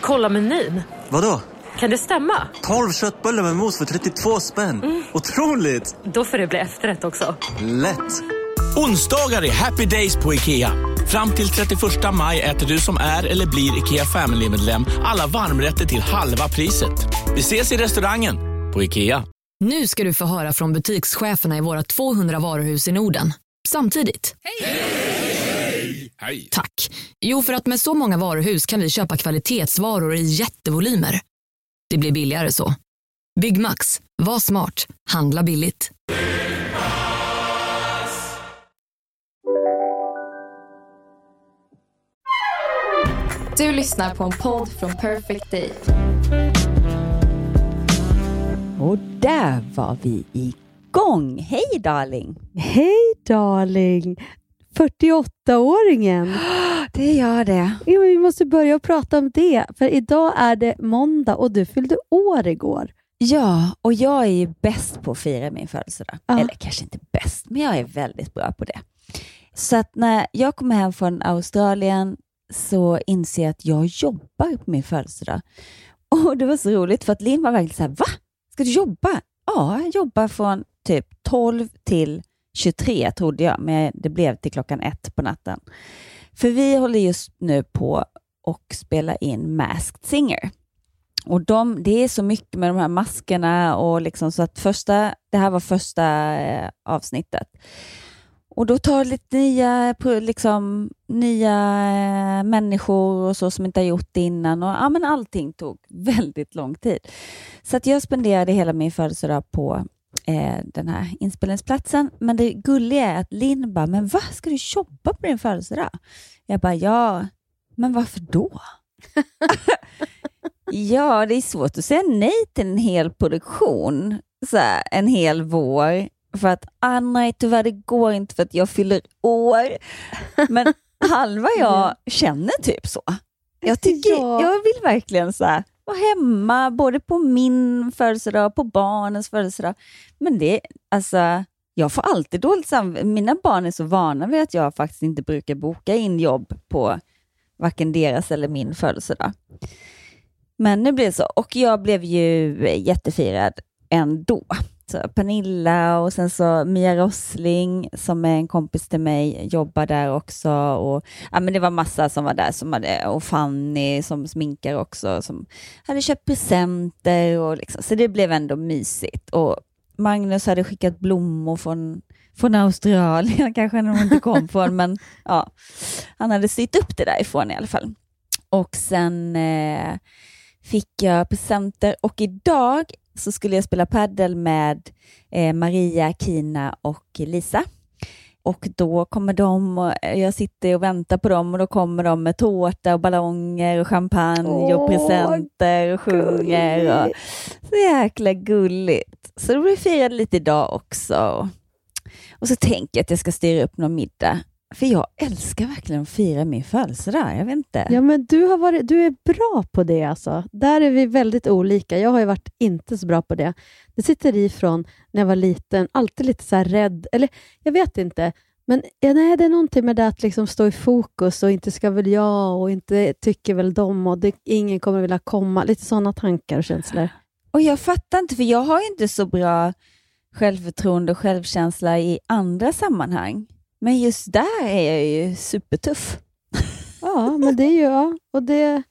Kolla menyn. Vadå? Kan det stämma? 12 köttbullar med mos för 32 spänn. Mm. Otroligt! Då får det bli efterrätt också. Lätt! Onsdagar är happy days på IKEA. Fram till 31 maj äter du som är eller blir IKEA Family-medlem alla varmrätter till halva priset. Vi ses i restaurangen på IKEA. Nu ska du få höra från butikscheferna i våra 200 varuhus i Norden. Samtidigt. Hej! Hej! Hej! Tack. Jo, för att med så många varuhus kan vi köpa kvalitetsvaror i jättevolymer. Det blir billigare så. Byggmax. Var smart. Handla billigt. Du lyssnar på en podd från Perfect Day. Och där var vi igång. Hej darling! Hej darling! 48-åringen. Det gör det. Ja, vi måste börja prata om det, för idag är det måndag och du fyllde år igår. Ja, och jag är ju bäst på att fira min födelsedag. Ja. Eller kanske inte bäst, men jag är väldigt bra på det. Så att när jag kommer hem från Australien så inser jag att jag jobbar på min födelsedag. Och det var så roligt för att Linn var verkligen så här, va? Ska du jobba? Ja, jag jobbar från typ 12 till 23 trodde jag, men det blev till klockan ett på natten. För vi håller just nu på och spela in Masked Singer. Och de, Det är så mycket med de här maskerna och liksom så att första, det här var första eh, avsnittet. Och då tar det lite nya, liksom, nya eh, människor och så som inte har gjort det innan. Och, ja, men allting tog väldigt lång tid. Så att jag spenderade hela min födelsedag på eh, den här inspelningsplatsen. Men det gulliga är att Linn bara, men vad ska du jobba på din födelsedag? Jag bara, ja, men varför då? ja, det är svårt att säga nej till en hel produktion, så här, en hel vår för att ah, nej, tyvärr det går inte för att jag fyller år. Men halva jag känner typ så. Jag, tycker, ja. jag vill verkligen så här, vara hemma, både på min födelsedag och på barnens födelsedag. Men det, alltså, jag får alltid dåligt samvete. Mina barn är så vana vid att jag faktiskt inte brukar boka in jobb på varken deras eller min födelsedag. Men nu blev det så. Och jag blev ju jättefirad ändå Pernilla och sen så Mia Rossling som är en kompis till mig jobbar där också. Och, ja, men det var massa som var där som hade, och Fanny som sminkar också som hade köpt presenter. Och liksom, så det blev ändå mysigt. Och Magnus hade skickat blommor från, från Australien, kanske när de inte kom från, men ja, han hade sytt upp det därifrån i alla fall. Och sen eh, fick jag presenter och idag så skulle jag spela paddel med eh, Maria, Kina och Lisa. Och då kommer de och jag sitter och väntar på dem och då kommer de med tårta och ballonger och champagne Åh, och presenter och sjunger. Och, så jäkla gulligt. Så då blir firade lite idag också. Och så tänker jag att jag ska styra upp någon middag för jag älskar verkligen att fira min födelsedag. Jag vet inte. Ja, men du, har varit, du är bra på det. Alltså. Där är vi väldigt olika. Jag har ju varit inte så bra på det. Det sitter ifrån när jag var liten. Alltid lite så rädd. Eller jag vet inte. Men ja, nej, det är någonting med det att liksom stå i fokus och inte ska väl jag och inte tycker väl de och det, ingen kommer vilja komma. Lite sådana tankar och känslor. Och Jag fattar inte, för jag har inte så bra självförtroende och självkänsla i andra sammanhang. Men just där är jag ju supertuff. Ja, men det är ju... Ja, och det,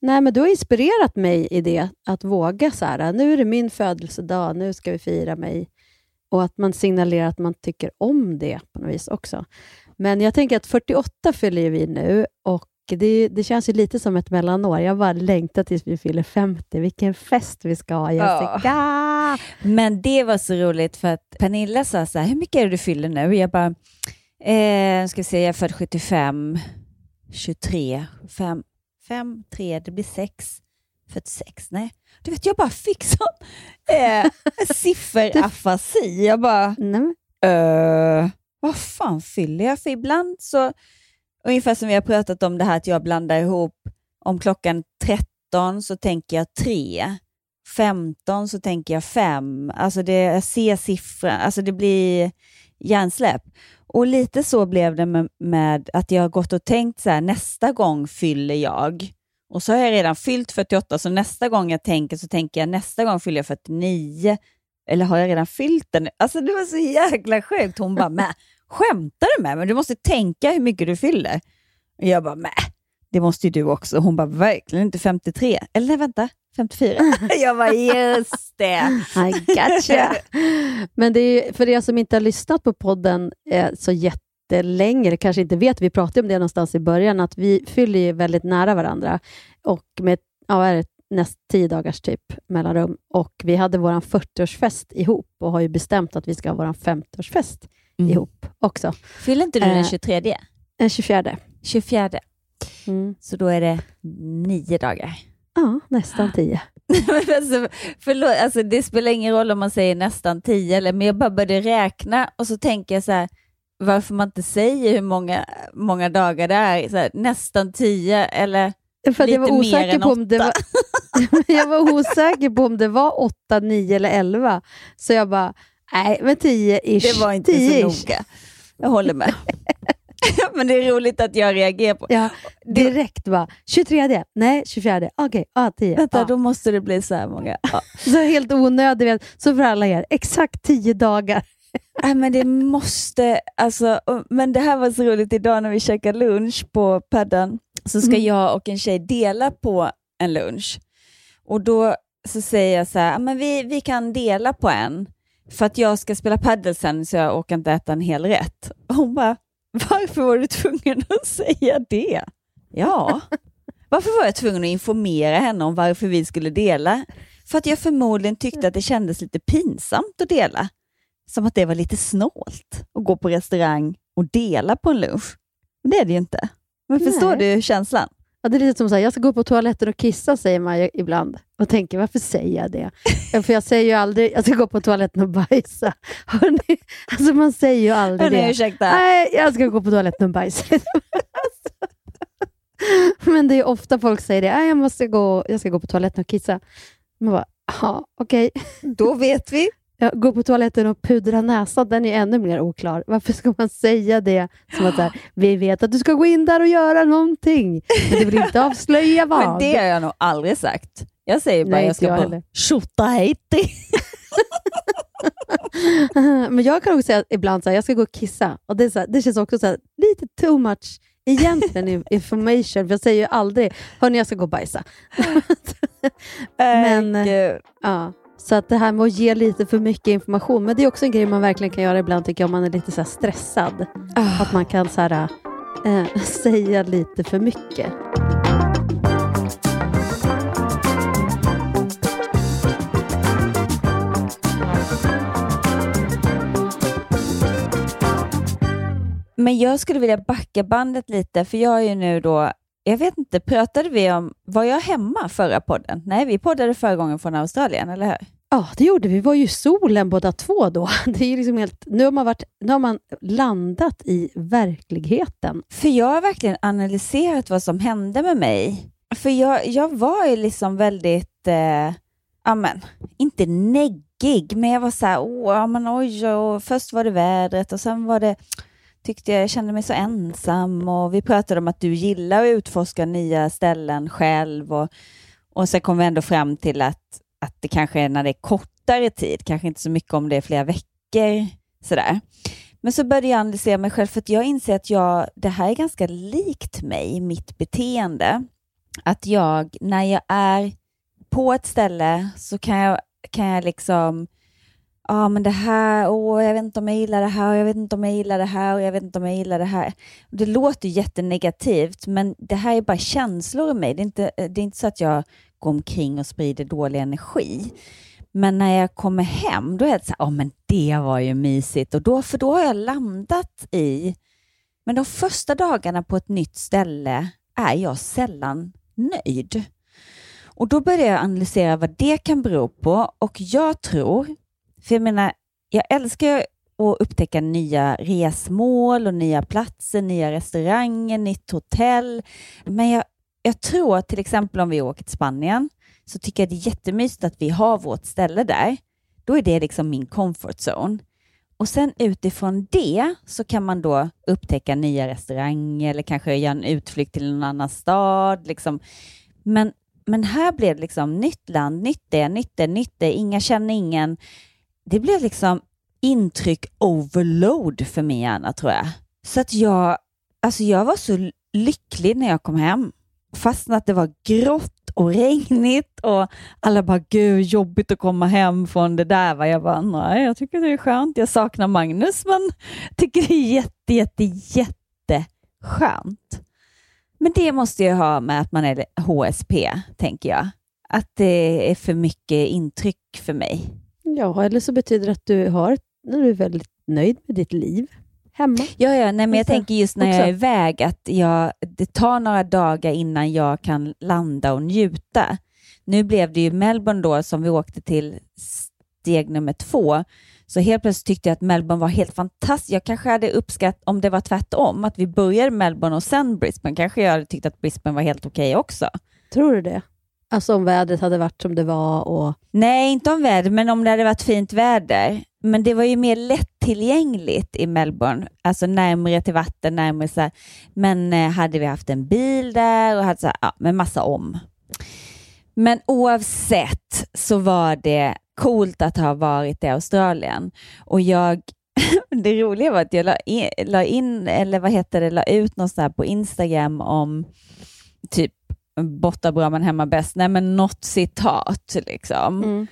nej, men du har inspirerat mig i det, att våga så här, nu är det min födelsedag, nu ska vi fira mig. Och att man signalerar att man tycker om det på något vis också. Men jag tänker att 48 fyller vi nu och det, det känns ju lite som ett mellanår. Jag bara längtar tills vi fyller 50. Vilken fest vi ska ha, Jessica! Ja. Men det var så roligt för att Pernilla sa så här, hur mycket är det du fyller nu? Jag bara, Eh, ska se, jag är född 75, 23, 5, 5, 3, det blir 6, 46. Nej, du vet, jag bara fick sån eh, sifferafasi. Jag bara, Nej. Uh, vad fan fyller jag? För ibland så, ungefär som vi har pratat om det här att jag blandar ihop, om klockan 13 så tänker jag 3, 15 så tänker jag 5. Alltså det, jag ser siffran, alltså det blir hjärnsläpp. Och lite så blev det med, med, att jag har gått och tänkt så här, nästa gång fyller jag. Och så har jag redan fyllt 48, så nästa gång jag tänker så tänker jag nästa gång fyller jag 49. Eller har jag redan fyllt den? Alltså det var så jäkla sjukt. Hon bara, skämtar du med mig? Du måste tänka hur mycket du fyller. Och jag bara, med det måste ju du också. Hon bara, verkligen inte 53. Eller nej, vänta, 54. jag bara, just det. I gotcha. Men det är, för er som inte har lyssnat på podden eh, så jättelänge, eller kanske inte vet, vi pratade om det någonstans i början, att vi fyller ju väldigt nära varandra och med ja, är det, näst tio dagars typ mellanrum. Och vi hade vår 40-årsfest ihop och har ju bestämt att vi ska ha vår 50-årsfest Mm. ihop också. Fyller inte du den Eh, 23? Den 24. 24. Mm. Så då är det nio dagar. Ja, nästan tio. Alltså, förlåt, alltså, det spelar ingen roll om man säger nästan tio, eller, men jag bara började räkna och så tänker jag så här, varför man inte säger hur många, många dagar det är. Så här, nästan tio eller För att jag var Lite mer osäker än på om det var, jag var osäker på om det var åtta, nio eller elva. Så jag bara, nej, men tio ish. det var inte tio så noga. Jag håller med. men det är roligt att jag reagerar på Ja, direkt bara, 23, nej 24, okej, ja 10. Vänta, Ja. då måste det bli så här många. Så helt onödigt, så för alla er, exakt 10 dagar. Nej, men det måste, alltså, men det här var så roligt idag när vi käkade lunch på paddan, så ska Mm. jag och en tjej dela på en lunch. Och då så säger jag så här, "Ja, men vi, vi kan dela på en, för att jag ska spela padel sen så jag orkar inte äta en hel rätt. Och hon bara, varför var du tvungen att säga det? Ja, varför var jag tvungen att informera henne om varför vi skulle dela? För att jag förmodligen tyckte att det kändes lite pinsamt att dela. Som att det var lite snålt att gå på restaurang och dela på en lunch. Men det är det ju inte. Men förstår Nej. du känslan? Ja, det är lite som så här, jag ska gå på toaletten och kissa, säger man ibland. Och tänker, varför säger jag det? För jag säger ju aldrig, jag ska gå på toaletten och bajsa. Hörrni, alltså man säger ju aldrig Hörni, det. ursäkta. Nej, jag ska gå på toaletten och bajsa. Men det är ofta folk säger det, jag, måste gå, jag ska gå på toaletten och kissa. Man bara, ja, okej. Då vet vi. Ja, gå på toaletten och pudra näsan, den är ännu mer oklar. Varför ska man säga det? Som att här, vi vet att du ska gå in där och göra någonting, men du vill inte avslöja vad. Men det har jag nog aldrig sagt. Jag säger bara Nej, jag ska jag på heller. tjottahejti. men jag kan också säga ibland att jag ska gå och kissa. Och det, är så här, det känns också så här, lite too much egentligen information. För jag säger ju aldrig, hörni jag ska gå och bajsa. Men, eh, Gud. Ja, så att det här med att ge lite för mycket information, men det är också en grej man verkligen kan göra ibland tycker jag, om man är lite så stressad. Ah. Att man kan så här, eh, säga lite för mycket. Men jag skulle vilja backa bandet lite, för jag är ju nu då, jag vet inte, pratade vi om, var jag hemma förra podden? Nej, vi poddade förra gången från Australien, eller hur? Ja, det gjorde vi. Vi var ju solen båda två då. Det är ju liksom helt, nu, har man varit, nu har man landat i verkligheten. För jag har verkligen analyserat vad som hände med mig. För jag, jag var ju liksom väldigt, eh, amen, inte neggig, men jag var så här, oh, ja, men oj, och först var det vädret och sen var det, tyckte jag, jag kände mig så ensam och vi pratade om att du gillar att utforska nya ställen själv och, och sen kom vi ändå fram till att, att det kanske är när det är kortare tid, kanske inte så mycket om det är flera veckor sådär. Men så började jag analysera mig själv för att jag inser att jag, det här är ganska likt mig, mitt beteende. Att jag, när jag är på ett ställe så kan jag, kan jag liksom, ja ah, men det här, åh jag vet inte om jag gillar det här och jag vet inte om jag gillar det här och jag vet inte om jag gillar det här. Det låter jättenegativt men det här är bara känslor i mig. Det är inte, eh, det är inte så att jag går omkring och sprider dålig energi. Men när jag kommer hem, då är det så här, ja men det var ju mysigt. Och då, för då har jag landat i, men de första dagarna på ett nytt ställe är jag sällan nöjd. Och då börjar jag analysera vad det kan bero på och jag tror, för jag menar, jag älskar att upptäcka nya resmål och nya platser, nya restauranger, nytt hotell. Men jag, jag tror att till exempel om vi åker till Spanien så tycker jag det är jättemysigt att vi har vårt ställe där. Då är det liksom min comfort zone. Och sen utifrån det så kan man då upptäcka nya restauranger eller kanske göra en utflykt till en annan stad. Liksom. Men, men här blev det liksom nytt land, nytt det, nytt det, nytt det, inga känner ingen. Det blev liksom intryck overload för min hjärna tror jag. Så att jag, alltså jag var så lycklig när jag kom hem. Fastän att det var grått och regnigt och alla bara, gud jobbigt att komma hem från det där. Va? Jag bara, nej, jag tycker det är skönt. Jag saknar Magnus, men tycker det är jätte, jätte, jätteskönt. Men det måste ju ha med att man är HSP, tänker jag. Att det är för mycket intryck för mig. Ja, eller så betyder det att du, har, du är väldigt nöjd med ditt liv hemma. Ja, ja nej, men jag tänker just när jag också. är iväg att jag, det tar några dagar innan jag kan landa och njuta. Nu blev det ju Melbourne då som vi åkte till steg nummer två. Så helt plötsligt tyckte jag att Melbourne var helt fantastiskt. Jag kanske hade uppskattat om det var tvärtom, att vi började Melbourne och sen Brisbane. Kanske jag hade tyckt att Brisbane var helt okej också. Tror du det? Alltså om vädret hade varit som det var och... Nej, inte om vädret, men om det hade varit fint väder. Men det var ju mer lättillgängligt i Melbourne, alltså närmare till vatten, närmare så här. Men eh, hade vi haft en bil där och hade så här, ja, med massa om. Men oavsett så var det coolt att ha varit i Australien och jag det roliga var att jag la in, la in eller vad heter det, la ut något så här på Instagram om typ borta bra men hemma bäst. Nej, men något citat liksom. Mm.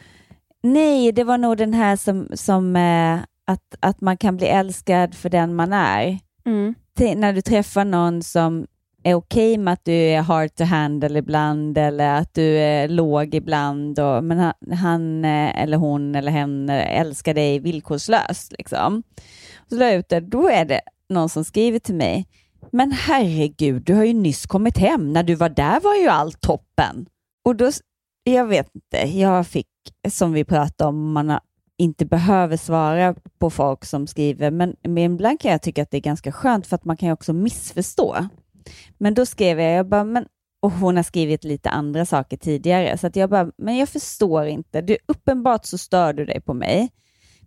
Nej, det var nog den här som, som eh, att, att man kan bli älskad för den man är. Mm. När du träffar någon som är okej med att du är hard to handle ibland eller att du är låg ibland, och, men han, han eh, eller hon eller hen älskar dig villkorslöst. Liksom. Så la jag ut det, då är det någon som skriver till mig, men herregud, du har ju nyss kommit hem. När du var där var ju allt toppen. Och då, jag vet inte, jag fick, som vi pratade om, man har, inte behöver svara på folk som skriver, men, men ibland kan jag tycka att det är ganska skönt för att man kan ju också missförstå. Men då skrev jag, jag bara, men, och hon har skrivit lite andra saker tidigare, så att jag bara, men jag förstår inte. Du, uppenbart så stör du dig på mig.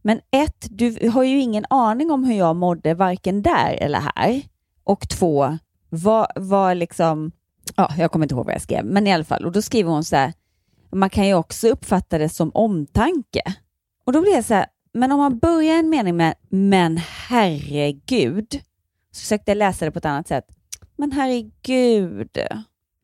Men ett, du har ju ingen aning om hur jag mådde, varken där eller här. Och två, vad, vad liksom, ja, jag kommer inte ihåg vad jag skrev, men i alla fall, och då skriver hon så här, man kan ju också uppfatta det som omtanke. Och då blir jag så här, men om man börjar en mening med men herregud, så försökte jag läsa det på ett annat sätt. Men herregud.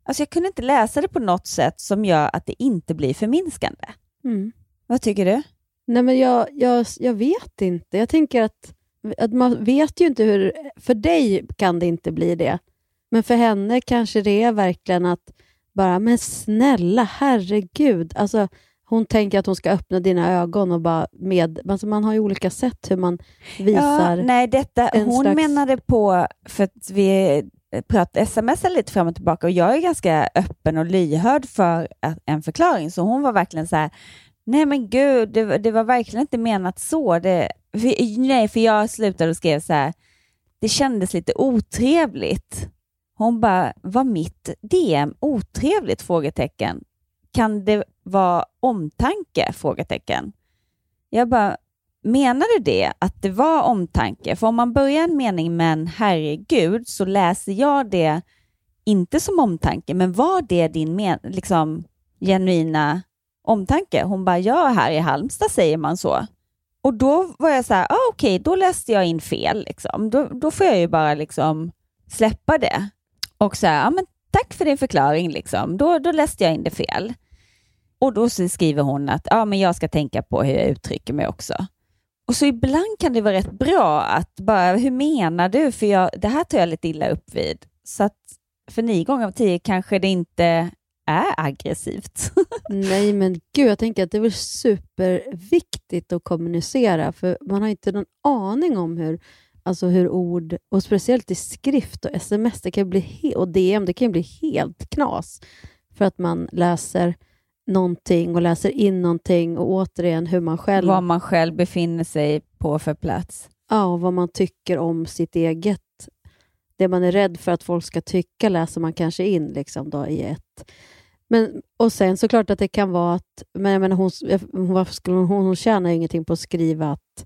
Alltså jag kunde inte läsa det på något sätt som gör att det inte blir förminskande. Mm. Vad tycker du? Nej, men jag, jag, jag vet inte. Jag tänker att, att man vet ju inte hur... För dig kan det inte bli det. Men för henne kanske det är verkligen att bara, men snälla, herregud. Alltså, hon tänker att hon ska öppna dina ögon och bara med... Alltså man har ju olika sätt hur man visar... Ja, nej, detta, hon slags- menade på, för att vi pratade smsade lite fram och tillbaka och jag är ganska öppen och lyhörd för en förklaring, så hon var verkligen så här, nej men gud, det, var- det var verkligen inte menat så. Det, för, nej, för jag slutade och skrev så här, det kändes lite otrevligt. Hon bara, var mitt DM otrevligt? Frågetecken. Kan det vara omtanke? Frågetecken. Jag bara, menar du det, att det var omtanke? För om man börjar en mening med en herregud så läser jag det inte som omtanke, men var det din men, liksom, genuina omtanke? Hon bara, ja, här i Halmstad säger man så. Och då var jag så här, ah, okej, då läste jag in fel. Liksom. Då, då får jag ju bara liksom släppa det. Och så här, ah, men tack för din förklaring. Liksom. Då, då läste jag in det fel. Och då så skriver hon att ah, men jag ska tänka på hur jag uttrycker mig också. Och så ibland kan det vara rätt bra att bara, hur menar du? För jag, det här tar jag lite illa upp vid. Så att för nio gånger av tio kanske det inte är aggressivt. Nej, men gud, jag tänker att det är väl superviktigt att kommunicera, för man har inte någon aning om hur, alltså hur ord, och speciellt i skrift och sms, det kan bli he- och DM, det kan bli helt knas för att man läser någonting och läser in någonting och återigen hur man själv, Vad man själv befinner sig på för plats. ja, och vad man tycker om sitt eget. Det man är rädd för att folk ska tycka läser man kanske in liksom då i ett men, och sen såklart att det kan vara att, men jag menar hon, varför skulle hon, hon, hon tjänar ju ingenting på att skriva att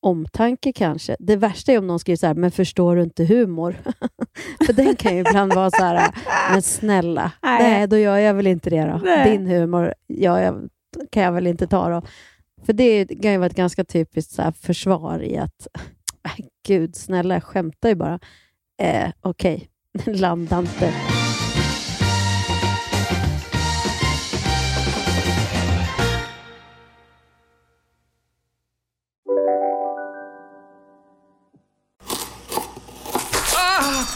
omtanke kanske. Det värsta är om någon skriver så här, men förstår du inte humor? För den kan ju ibland vara så här, men snälla, nej, Nej. då gör jag väl inte det då. Nej. Din humor ja, jag, kan jag väl inte ta då. För det kan ju vara ett ganska typiskt så här försvar i att, "Nej, gud snälla, jag skämtar ju bara. Eh, Okej, landa inte.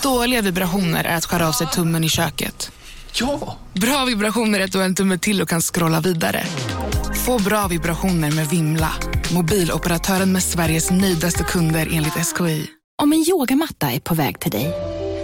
Dåliga vibrationer är att skära av sig tummen i köket. Ja! Bra vibrationer är att du har en tumme till och kan scrolla vidare. Få bra vibrationer med Vimla. Mobiloperatören med Sveriges nöjdaste kunder enligt SKI. Om en yogamatta är på väg till dig,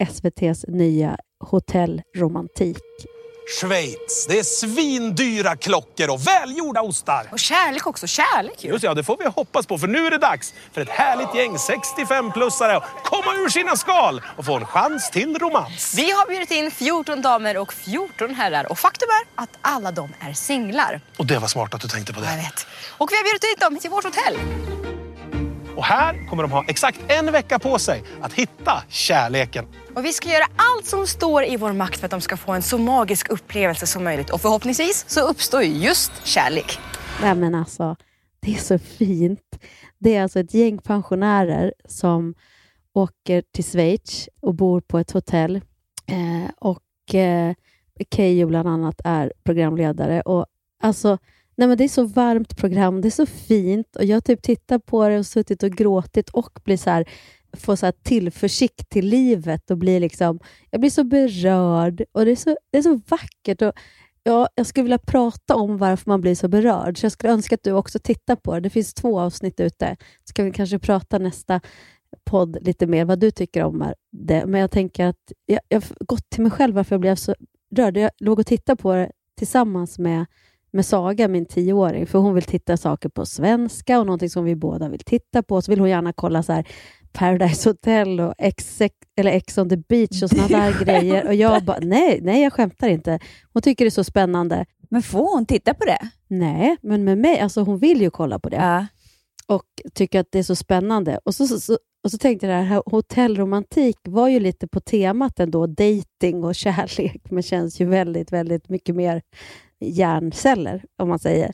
SVTs nya hotellromantik. Schweiz. Det är svindyra klockor och välgjorda ostar. Och kärlek också. Kärlek ju. Just ja, det får vi hoppas på. För nu är det dags för ett härligt gäng 65-plussare att komma ur sina skal och få en chans till romans. Vi har bjudit in 14 damer och 14 herrar och faktum är att alla de är singlar. Och det var smart att du tänkte på det. Jag vet. Och vi har bjudit in dem till vårt hotell. Och här kommer de ha exakt en vecka på sig att hitta kärleken. Och vi ska göra allt som står i vår makt för att de ska få en så magisk upplevelse som möjligt. Och förhoppningsvis så uppstår just kärlek. Nej men alltså, det är så fint. Det är alltså ett gäng pensionärer som åker till Schweiz och bor på ett hotell. Eh, och eh, Keyyo bland annat är programledare. Och alltså, nej men det är så varmt program, det är så fint och jag typ tittar på det och suttit och gråtit och blir så här, få så här tillförsikt till livet och blir liksom, jag blir så berörd och det är så, det är så vackert. Och, Ja, jag skulle vilja prata om varför man blir så berörd, så jag skulle önska att du också tittar på det. Det finns två avsnitt ute. Ska vi kanske prata nästa podd lite mer vad du tycker om det. Men jag tänker att jag, jag har gått till mig själv varför jag blev så rörd. Jag låg och tittade på det tillsammans med, med Saga, min tioåring, för hon vill titta saker på svenska och någonting som vi båda vill titta på. Så vill hon gärna kolla så här Paradise Hotel och Ex, eller Ex on the beach och såna där grejer. Och jag bara, nej, nej, jag skämtar inte. Hon tycker det är så spännande. Men får hon titta på det? Nej, men med mig, alltså hon vill ju kolla på det. Ja. Och tycker att det är så spännande. Och så, så, så, och så tänkte jag, det här hotellromantik var ju lite på temat ändå, dating och kärlek, men känns ju väldigt, väldigt mycket mer hjärnceller, om man säger.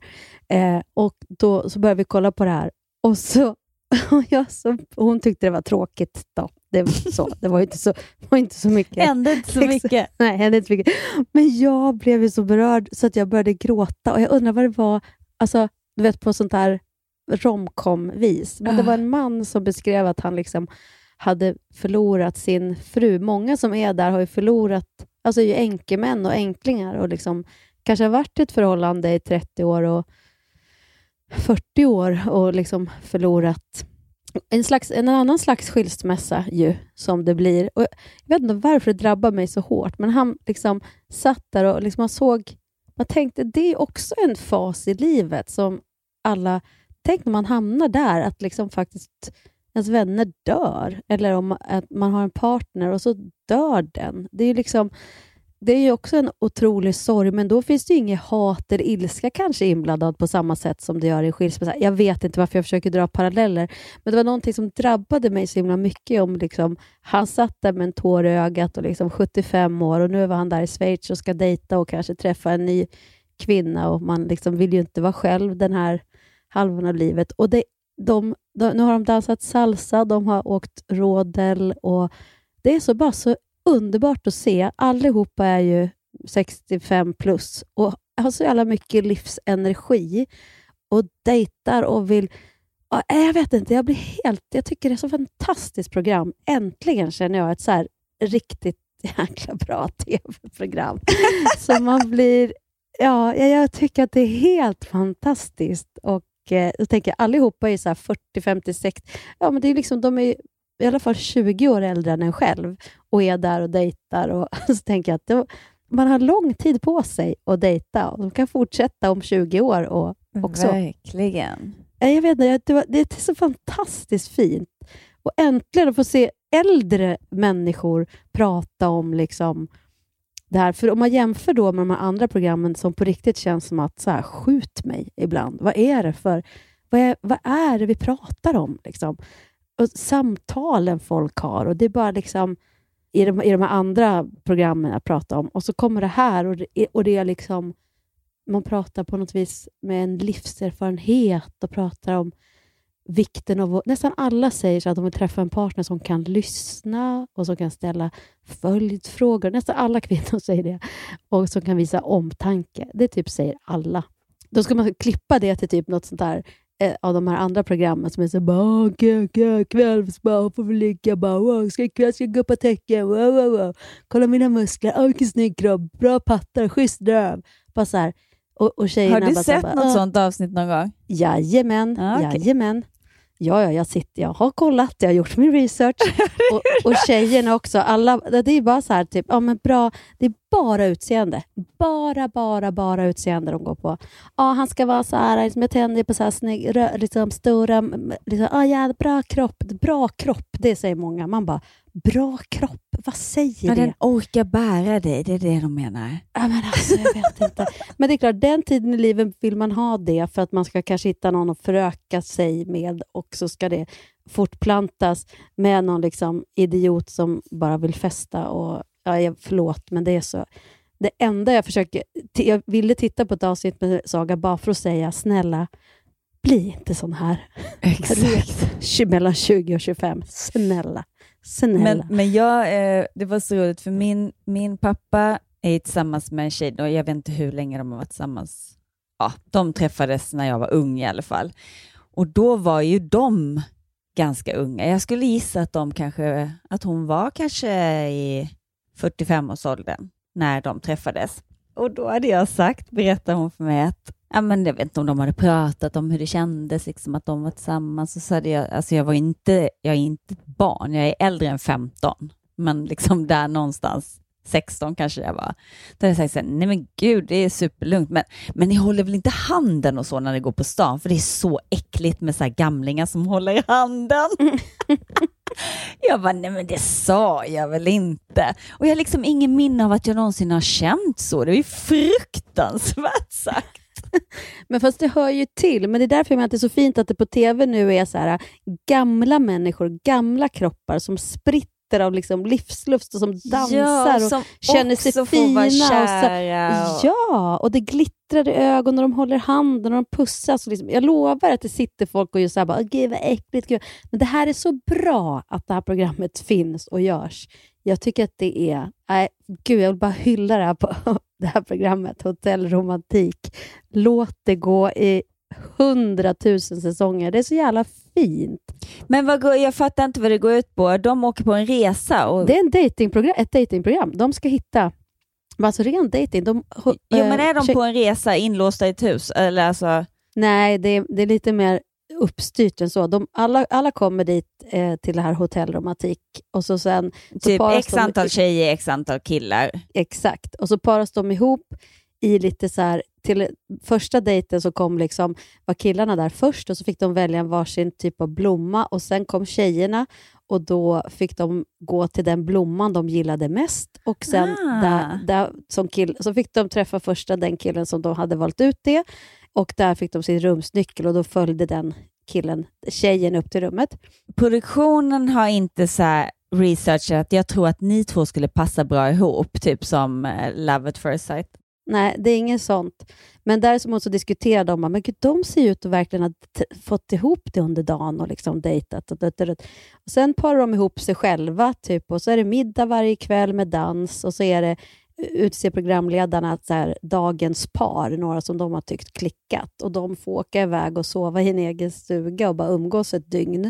Eh, och då så började vi kolla på det här och så, jag så hon tyckte det var tråkigt. Då. Det var, så, det var inte så, var inte så mycket. Hände inte så mycket. Nej, hände inte så mycket. Men jag blev ju så berörd så att jag började gråta och jag undrar vad det var, alltså, du vet på sånt här romcom-vis. Men det var en man som beskrev att han liksom hade förlorat sin fru. Många som är där har ju förlorat, alltså är ju änkemän och änklingar och liksom kanske har varit i ett förhållande i 30 år och 40 år och liksom förlorat en, slags, en annan slags skilsmässa ju, som det blir. Och jag vet inte varför det drabbar mig så hårt, men han liksom satt där och liksom man såg, man tänkte det är också en fas i livet som alla, tänk när man hamnar där, att liksom faktiskt ens vänner dör, eller om att man har en partner och så dör den. Det är ju liksom det är ju också en otrolig sorg, men då finns det ju inget hat eller ilska kanske inblandad på samma sätt som det gör i skilsmässa. Jag vet inte varför jag försöker dra paralleller, men det var någonting som drabbade mig så himla mycket. om liksom, Han satt där med en tår i ögat och liksom 75 år och nu var han där i Schweiz och ska dejta och kanske träffa en ny kvinna och man liksom vill ju inte vara själv den här halvan av livet. Och det, de, de, nu har de dansat salsa, de har åkt rådel och det är så bara så underbart att se. Allihopa är ju 65 plus och har så jävla mycket livsenergi och dejtar och vill... Ja, Jag vet inte, jag blir helt... Jag tycker det är så fantastiskt program. Äntligen känner jag ett så här riktigt jäkla bra tv-program. så man blir... Ja, jag, tycker att det är helt fantastiskt. Och eh, jag tänker allihopa är så här 40, 50, 60. Ja, men det är liksom, de är i alla fall 20 år äldre än en själv och är där och dejtar. Och, så tänker jag att det, man har lång tid på sig att dejta och de kan fortsätta om 20 år och också. Verkligen. Ja, Jag vet inte, det, var, det är så fantastiskt fint. Och äntligen att få se äldre människor prata om liksom det här. För om man jämför då med de här andra programmen som på riktigt känns som att så här, skjut mig ibland. Vad är det för vad är, vad är det vi pratar om? Liksom? Och samtalen folk har och det är bara liksom i de, i de här andra programmen jag pratar om och så kommer det här och det, och det är liksom man pratar på något vis med en livserfarenhet och pratar om vikten av. Nästan alla säger så att de vill träffa en partner som kan lyssna och som kan ställa följdfrågor. Nästan alla kvinnor säger det. Och som kan visa omtanke. Det typ säger alla. Då ska man klippa det till typ något sånt där av de här andra programmen som är så bara kvällsbad, får vi ligga bara, wow, ska ikväll ska jag gå på tecken, wow, wow, wow. kolla mina muskler, oh, vilken snygg kropp, bra pattar, schysst röv. Bara så här. Och, och Har du sett bara, något "Ah." sånt avsnitt någon gång? Jajamän, Ah, okej. jajamän. Ja, ja, jag, sitter, jag har kollat, jag har gjort min research. och, och tjejerna också. Alla, det är bara så här, typ, ja, men bra, det är bara utseende. Bara, bara, bara utseende de går på. Ja, han ska vara så här, liksom, jag tänder på så här snygg, rö- liksom, stora, liksom, ja, ja, bra kropp, bra kropp, det säger många. Man bara, bra kropp, vad säger Ja, det? den orkar bära dig, det är det de menar. Ja, men alltså, jag vet inte. Men det är klart, den tiden i livet vill man ha det för att man ska kanske hitta någon att föröka sig med och så ska det fortplantas med någon liksom idiot som bara vill festa. Och, ja, förlåt, men det är så. Det enda jag försöker... Jag ville titta på ett avsnitt med Saga bara för att säga snälla, bli inte sån här. Exakt. Mellan 20 och 25. Snälla. Snälla. Men, men jag, eh, det var så roligt, för min, min pappa är tillsammans med en tjej, och jag vet inte hur länge de har varit tillsammans. Ja, de träffades när jag var ung i alla fall. Och då var ju de ganska unga. Jag skulle gissa att, de kanske, att hon var kanske i 45-årsåldern när de träffades. Och då hade jag sagt, berättade hon för mig, att ja, men jag vet inte om de hade pratat om hur det kändes, liksom, att de var tillsammans. Och så hade jag, alltså jag, var inte, jag är inte ett barn, jag är äldre än 15, men liksom där någonstans 16 kanske jag var. Då hade jag sagt så här, nej men gud, det är superlugnt, men, men ni håller väl inte handen och så när ni går på stan? För det är så äckligt med så här gamlingar som håller i handen. Jag bara, nej men det sa jag väl inte. Och jag har liksom ingen minne av att jag någonsin har känt så. Det är ju fruktansvärt sagt. Men fast det hör ju till. Men det är därför jag menar att det är så fint att det på tv nu är så här gamla människor, gamla kroppar som spritter av liksom livslust och som dansar som och känner sig fina. och så, ja, och det glittrar i ögonen och de håller handen och de pussas. Och liksom, jag lovar att det sitter folk och gör så här, bara, "Åh, gud vad äckligt. Gud. Men det här är så bra att det här programmet finns och görs. Jag tycker att det är... Nej, gud, jag vill bara hylla det här, på, det här programmet, Hotell Romantik. Låt det gå i hundratusen säsonger. Det är så jävla fint. Men vad går, jag fattar inte vad det går ut på. De åker på en resa. Och, Det är en datingprogram, ett datingprogram. De ska hitta... Alltså ren dating. De, jo, men är de på en resa inlåsta i ett hus? Eller alltså, Nej, det är, det är lite mer uppstyrt än så. De, alla, alla kommer dit eh, till det här Hotell Romantik och så sen... Så typ x de- antal tjejer, x antal killar. Exakt. Och så paras de ihop i lite så här... Till första dejten så kom liksom, var killarna där först och så fick de välja en varsin typ av blomma och sen kom tjejerna och då fick de gå till den blomman de gillade mest och sen Ah. där, där, som kill, så fick de träffa första den killen som de hade valt ut det och där fick de sin rumsnyckel och då följde den killen, tjejen upp till rummet. Produktionen har inte så här researchat, jag tror att ni två skulle passa bra ihop, typ som eh, Love at first sight. Nej, det är inget sånt. Men däremot så diskuterar de, men gud, de ser ju ut att verkligen ha fått ihop det under dagen och liksom dejtat. Och, och, och, och sen parar de ihop sig själva, typ, och så är det middag varje kväll med dans och så är det utser programledarna så här, dagens par, några som de har tyckt klickat. Och de får åka iväg och sova i en egen stuga och bara umgås ett dygn.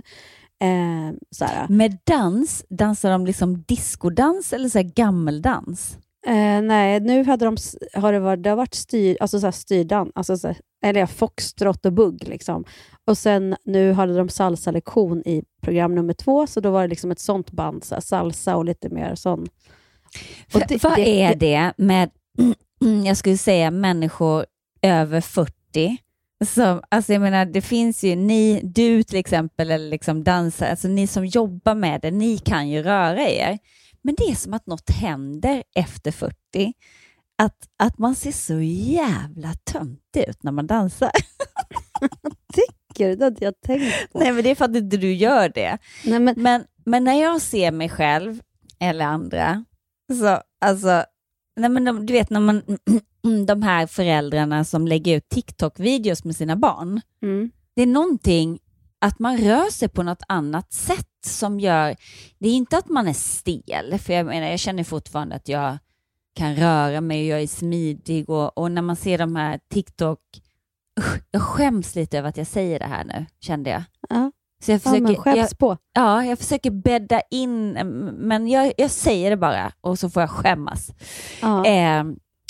Eh, så här. Med dans, dansar de liksom diskodans eller så här gammeldans? Eh, nej, nu hade de, har det varit, det har varit styr, alltså så här styrdan, alltså så här, eller foxtrot och bugg. Liksom. Och sen nu hade de salsa-lektion i program nummer två, så då var det liksom ett sånt band, så här, salsa och lite mer sån. För, vad är det med, jag skulle säga människor över 40? Som, alltså jag menar, det finns ju, ni, du till exempel, eller liksom dansare, alltså ni som jobbar med det, ni kan ju röra er. Men det är som att något händer efter 40. Att, att man ser så jävla töntig ut när man dansar. Tycker du? Det hade jag tänkt på. Nej, men det är för att inte du gör det. Nej, men... Men, men när jag ser mig själv, eller andra, så alltså, nej men de, du vet när man, de här föräldrarna som lägger ut TikTok-videos med sina barn, Mm. det är någonting att man rör sig på något annat sätt som gör, det är inte att man är stel, för jag menar, jag känner fortfarande att jag kan röra mig och jag är smidig och, och när man ser de här TikTok, usch, jag skäms lite över att jag säger det här nu, kände jag. Ja. Så jag Ja, försöker, skäms jag, på. Ja, jag försöker bädda in, men jag, jag säger det bara och så får jag skämmas. Ja. Eh,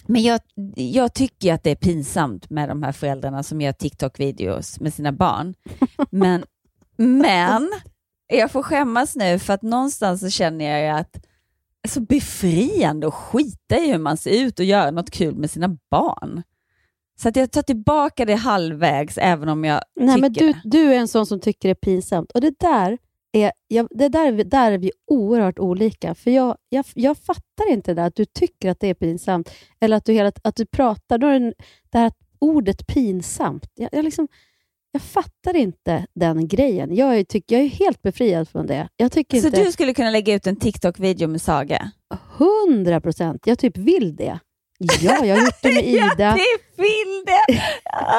men jag, jag tycker att det är pinsamt med de här föräldrarna som gör TikTok-videos med sina barn. Men, men jag får skämmas nu för att någonstans så känner jag ju att det är så befriande att skita i hur man ser ut och göra något kul med sina barn. Så att jag tar tillbaka det halvvägs, även om jag Nej, tycker men du, du är en sån som tycker det är pinsamt. Och det där är, jag, det där, där är vi oerhört olika. För jag, jag, jag fattar inte det där att du tycker att det är pinsamt. Eller att du, hela, att du pratar, då är det, det här ordet pinsamt. Jag, jag, liksom, jag fattar inte den grejen. Jag är, tyck, jag är helt befriad från det. Jag tycker Så inte... du skulle kunna lägga ut en TikTok-video med Saga? Hundra procent. Jag typ vill det. Ja, jag har gjort det med Ida. Ja, det vill det! Ja.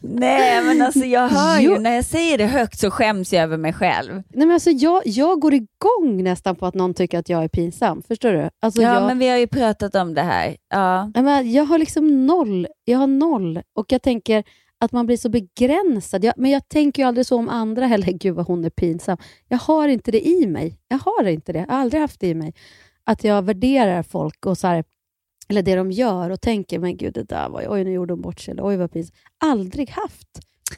Nej, men alltså jag hör ju när jag säger det högt så skäms jag över mig själv. Nej, men alltså, jag, jag går igång nästan på att någon tycker att jag är pinsam. Förstår du? Alltså, ja, jag, men vi har ju pratat om det här. Ja. Men jag har liksom noll. Jag har noll. Och jag tänker att man blir så begränsad. Jag, men jag tänker ju aldrig så om andra heller. Gud vad hon är pinsam. Jag har inte det i mig. Jag har inte det. Jag har aldrig haft det i mig. Att jag värderar folk och så här, eller det de gör och tänker, men gud det där var ju, oj nu gjorde hon bort sig, eller oj vad pinsamt. Aldrig haft.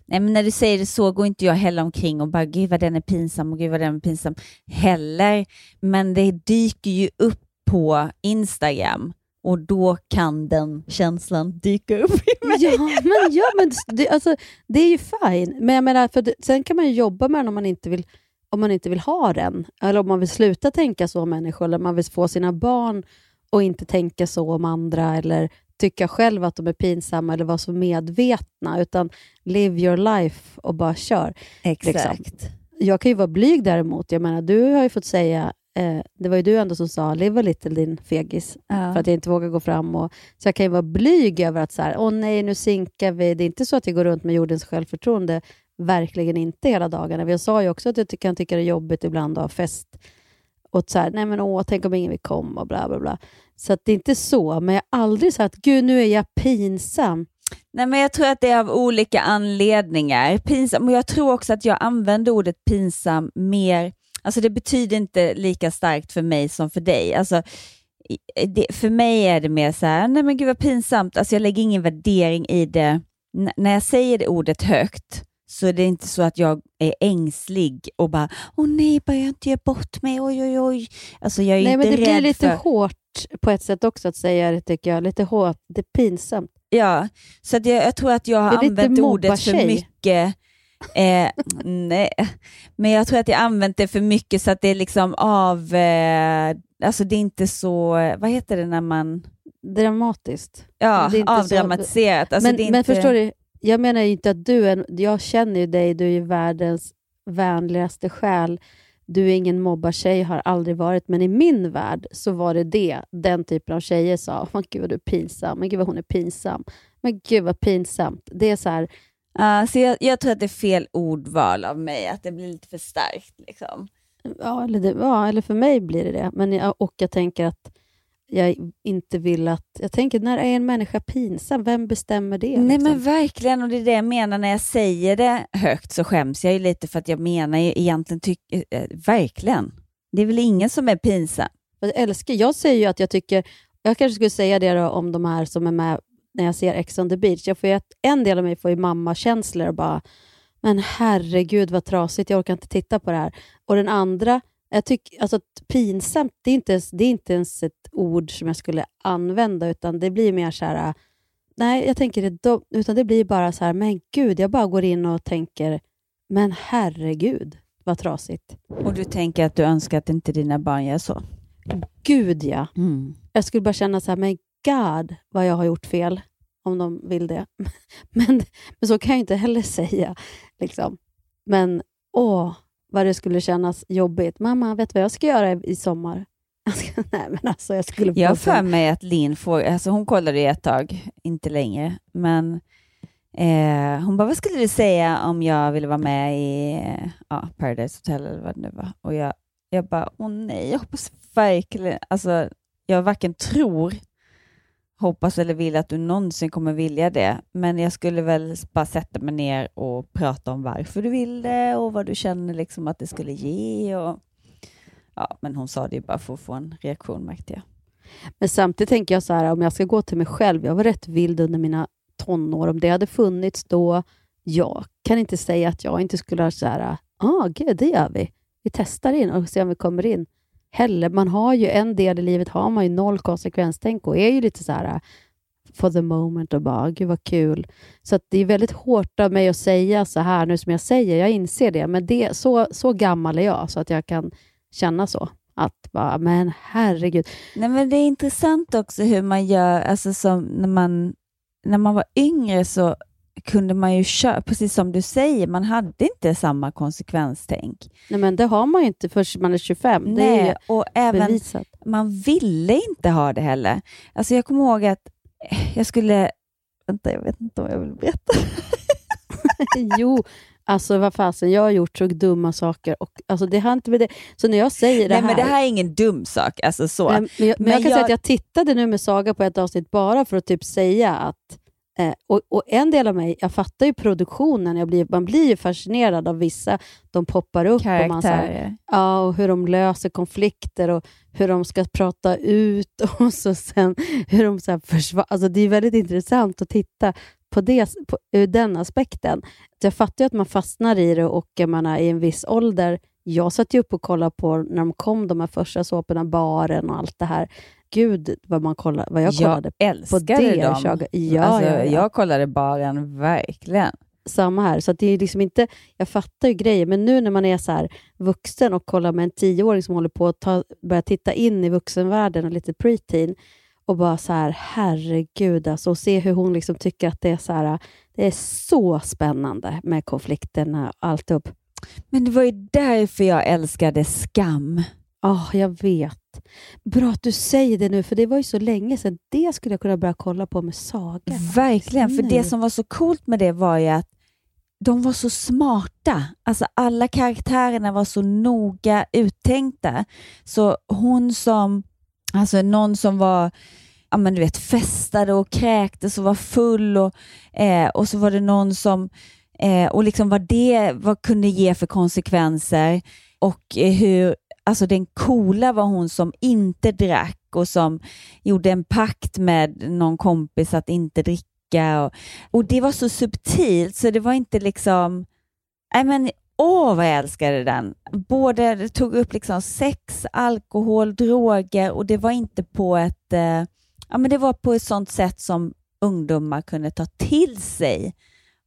Nej, men när du säger det så går inte jag heller omkring och bara gud vad den är pinsam och gud vad den är pinsam heller. Men det dyker ju upp på Instagram och då kan den känslan dyka upp i mig. Ja, men, ja, men det, alltså, det är ju fine. Men jag menar, för det, sen kan man ju jobba med den om man inte vill om man inte vill ha den. Eller om man vill sluta tänka så om människor, eller om man vill få sina barn och inte tänka så om andra, eller tycka själv att de är pinsamma, eller vara så medvetna, utan live your life och bara kör. Exakt. Liksom. Jag kan ju vara blyg däremot. Jag menar, du har ju fått säga, eh, det var ju du ändå som sa, live a little din fegis, Ja. för att jag inte vågar gå fram. Och, så jag kan ju vara blyg över att så här, åh nej, nu sinkar vi. Det är inte så att jag går runt med jordens självförtroende, verkligen inte hela dagarna. Jag sa ju också att jag kan tycka det är jobbigt ibland att ha fest åt så här, nej men åh, tänk om ingen vill komma och bla bla bla. Så att det är inte så, men jag har aldrig sagt, gud nu är jag pinsam. Nej, men jag tror att det är av olika anledningar. Pinsam, och jag tror också att jag använder ordet pinsam mer, alltså det betyder inte lika starkt för mig som för dig. Alltså, det, för mig är det mer så här, nej men gud vad pinsamt, alltså jag lägger ingen värdering i det. N- när jag säger det ordet högt så är det inte så att jag är ängslig och bara, åh nej, bara jag inte gör bort mig, oj oj oj. Alltså jag är Nej, inte men det blir lite för... hårt på ett sätt också att säga det, tycker jag. Lite hårt, det är pinsamt. Ja, så jag, jag tror att jag har är använt ordet för mycket. Eh, nej, men jag tror att jag använt det för mycket så att det är liksom av... Eh, alltså det är inte så... Vad heter det när man... Dramatiskt. Ja, är inte avdramatiserat. Alltså men, är men inte... förstår du, jag menar ju inte att du är... Jag känner ju dig, du är ju världens vänligaste själ. du är ingen mobbartjej, har aldrig varit, men i min värld så var det det den typen av tjejer sa. Men gud vad du är pinsam, men gud vad hon är pinsam, men gud vad pinsamt. Det är så här, Uh, så jag, jag tror att det är fel ordval av mig, att det blir lite för starkt. Liksom. Ja, eller, det, ja, eller för mig blir det det. Men jag, och jag tänker att jag inte vill att... Jag tänker, när är en människa pinsam? Vem bestämmer det? Nej liksom? men verkligen, och det är det jag menar när jag säger det högt så skäms jag ju lite för att jag menar ju egentligen, tyck, eh, verkligen. Det är väl ingen som är pinsam? Jag älskar, jag säger ju att jag tycker, jag kanske skulle säga det om de här som är med när jag ser Ex on the beach. Jag får ju, en del av mig får ju mammakänslor och bara, men herregud vad trasigt, jag orkar inte titta på det här. Och den andra, jag tycker, alltså pinsamt, det är, inte ens, det är inte ens ett ord som jag skulle använda, utan det blir mer så här, nej, jag tänker det, utan det blir bara så här, men gud, jag bara går in och tänker, men herregud vad trasigt. Och du tänker att du önskar att inte dina barn gör så? Gud ja. Mm. Jag skulle bara känna så här, men God vad jag har gjort fel, om de vill det. Men, men så kan jag inte heller säga. Liksom. Men åh, vad det skulle kännas jobbigt. Mamma, vet du vad jag ska göra i sommar? Ska, nej, men alltså, jag skulle Jag har för mig att Linn får, alltså hon kollade ett tag, inte längre, men eh, hon bara, vad skulle du säga om jag ville vara med i eh, ja, Paradise Hotel eller vad det nu var? Och jag, jag bara, åh nej, jag hoppas verkligen, alltså jag varken tror, hoppas eller vill att du någonsin kommer vilja det, men jag skulle väl bara sätta mig ner och prata om varför du vill det och vad du känner liksom att det skulle ge. Och, ja, men hon sa det ju bara för att få en reaktion märkte jag. Men samtidigt tänker jag så här, om jag ska gå till mig själv, jag var rätt vild under mina tonår. Om det hade funnits då, jag kan inte säga att jag inte skulle ha så här, ah, gud, det gör vi. Vi testar in och ser om vi kommer in. Heller, man har ju en del i livet, har man ju noll konsekvenstänk och är ju lite så här äh, for the moment och bara, gud vad kul. Så att det är väldigt hårt av mig att säga så här nu som jag säger, jag inser det, men det, så, så gammal är jag så att jag kan känna så. Att bara, men herregud. Nej, men det är intressant också hur man gör, alltså som när man, när man var yngre så kunde man ju köra, precis som du säger, man hade inte samma konsekvenstänk. Nej, men det har man ju inte förrän man är 25. det är Nej, och även bevisat. man ville inte ha det heller. Alltså jag kommer ihåg att jag skulle, vänta jag vet inte om jag vill berätta. jo, alltså vad fasen, jag har gjort så dumma saker. Och, alltså, det har inte med det. Så när jag säger det Nej här... men det här är ingen dum sak, alltså så. Men, men, jag, men jag kan säga att jag tittade nu med Saga på ett avsnitt bara för att typ säga att eh, och, och en del av mig, jag fattar ju produktionen, jag blir, man blir ju fascinerad av vissa. De poppar upp och, man, så här, Karaktärer. ja, och hur de löser konflikter och hur de ska prata ut och så sen hur de så här. Alltså, det är väldigt intressant att titta på det, på, ur den aspekten. Jag fattar ju att man fastnar i det och jag menar, i en viss ålder, jag satt ju upp och kollade på när de kom, de här första såporna, baren och allt det här. Gud vad, man kollade, vad jag kollade jag på älskade det. dem. Jag, ja, alltså, ja, ja. Jag kollade baren, verkligen. Samma här. Så det är liksom inte, jag fattar ju grejer, men nu när man är så här vuxen och kollar med en tioåring som håller på att ta, börja titta in i vuxenvärlden och lite preteen och bara så här, herregud alltså, och se hur hon liksom tycker att det är så här, det är så spännande med konflikterna och alltihop. Men det var ju därför jag älskade Skam. Ja, jag vet. Bra att du säger det nu, för det var ju så länge sedan. Det skulle jag kunna börja kolla på med Saga. Verkligen, för det som var så coolt med det var ju att de var så smarta. Alltså alla karaktärerna var så noga uttänkta. Så hon som, alltså någon som var ja, men du vet, festade och kräktes och var full och, eh, och så var det någon som eh, och liksom vad det vad kunde ge för konsekvenser och eh, hur Alltså den coola var hon som inte drack och som gjorde en pakt med någon kompis att inte dricka. Och, och det var så subtilt så det var inte liksom... Nej men åh vad jag älskade den. Både det tog upp liksom sex, alkohol, droger och det var inte på ett... Eh, ja men det var på ett sånt sätt som ungdomar kunde ta till sig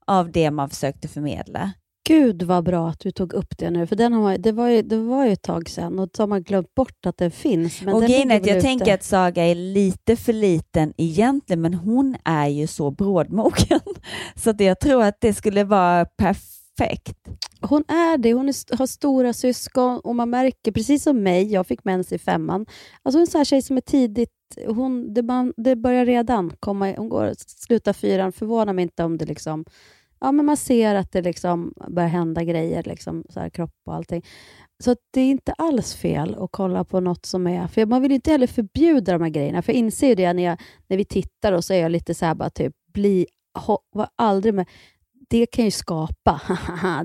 av det man försökte förmedla. Gud vad bra att du tog upp det nu, för den har, det, var ju, det var ju ett tag sedan och så har man glömt bort att den finns. Men och den grejen är ligger att jag väl tänker ute. att Saga är lite för liten egentligen, men hon är ju så brådmogen. Så att jag tror att det skulle vara perfekt. Hon är det. Hon är, har stora syskon och man märker, precis som mig, jag fick mens i femman. Alltså hon är en sån här tjej som är tidigt, hon, det, man, det börjar redan komma, hon går slutar fyran, förvånar mig inte om det liksom, ja men man ser att det liksom börjar hända grejer, liksom, så här, kropp och allting. Så det är inte alls fel att kolla på något som är... För Man vill inte heller förbjuda de här grejerna. För jag inser ju det när, jag, när vi tittar och så är jag lite så här bara typ, bli, ho, var aldrig med. Det kan ju skapa.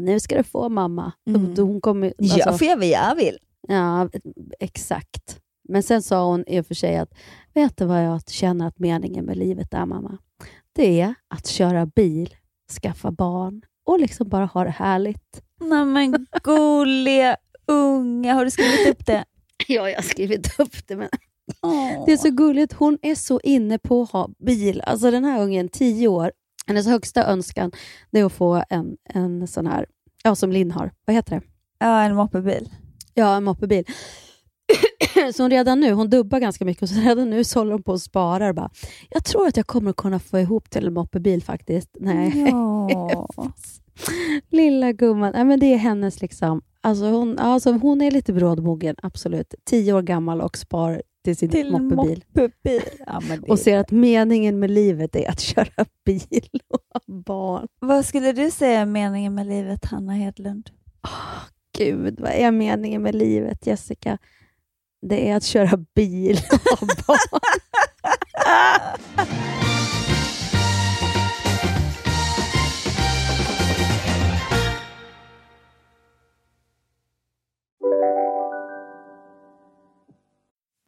nu ska du få mamma. Mm. Hon kommer, Jag får göra vad jag vill. Ja, exakt. Men sen sa hon i och för sig att, vet du vad jag känner att meningen med livet är mamma? Det är att köra bil, skaffa barn och liksom bara ha det härligt. Nej men gulliga unga, har du skrivit upp det? Ja, jag har skrivit upp det. Men... Det är så gulligt. Hon är så inne på att ha bil. Alltså den här ungen, tio år, hennes högsta önskan det är att få en, en sån här, ja som Linn har. Vad heter det? Ja, en moppebil. Ja, en moppebil. så hon redan nu, hon dubbar ganska mycket och så redan nu så håller hon på och sparar. Bara, jag tror att jag kommer kunna få ihop till en moppebil faktiskt. Nej. Ja. Lilla gumman. Nej, men det är hennes liksom. Alltså hon, alltså hon är lite brådmogen, absolut. Tio år gammal och spar till sin Till moppebil. moppebil. Ja, men det Och ser att meningen med livet är att köra bil och ha barn. Vad skulle du säga är meningen med livet, Hanna Hedlund? Gud, vad är meningen med livet, Jessica? Det är att köra bil och ha barn.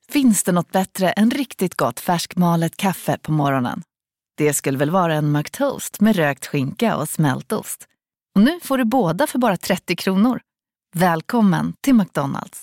Finns det något bättre än riktigt gott färskmalet kaffe på morgonen? Det skulle väl vara en McToast med rökt skinka och smältost. Och nu får du båda för bara 30 kronor. Välkommen till McDonalds.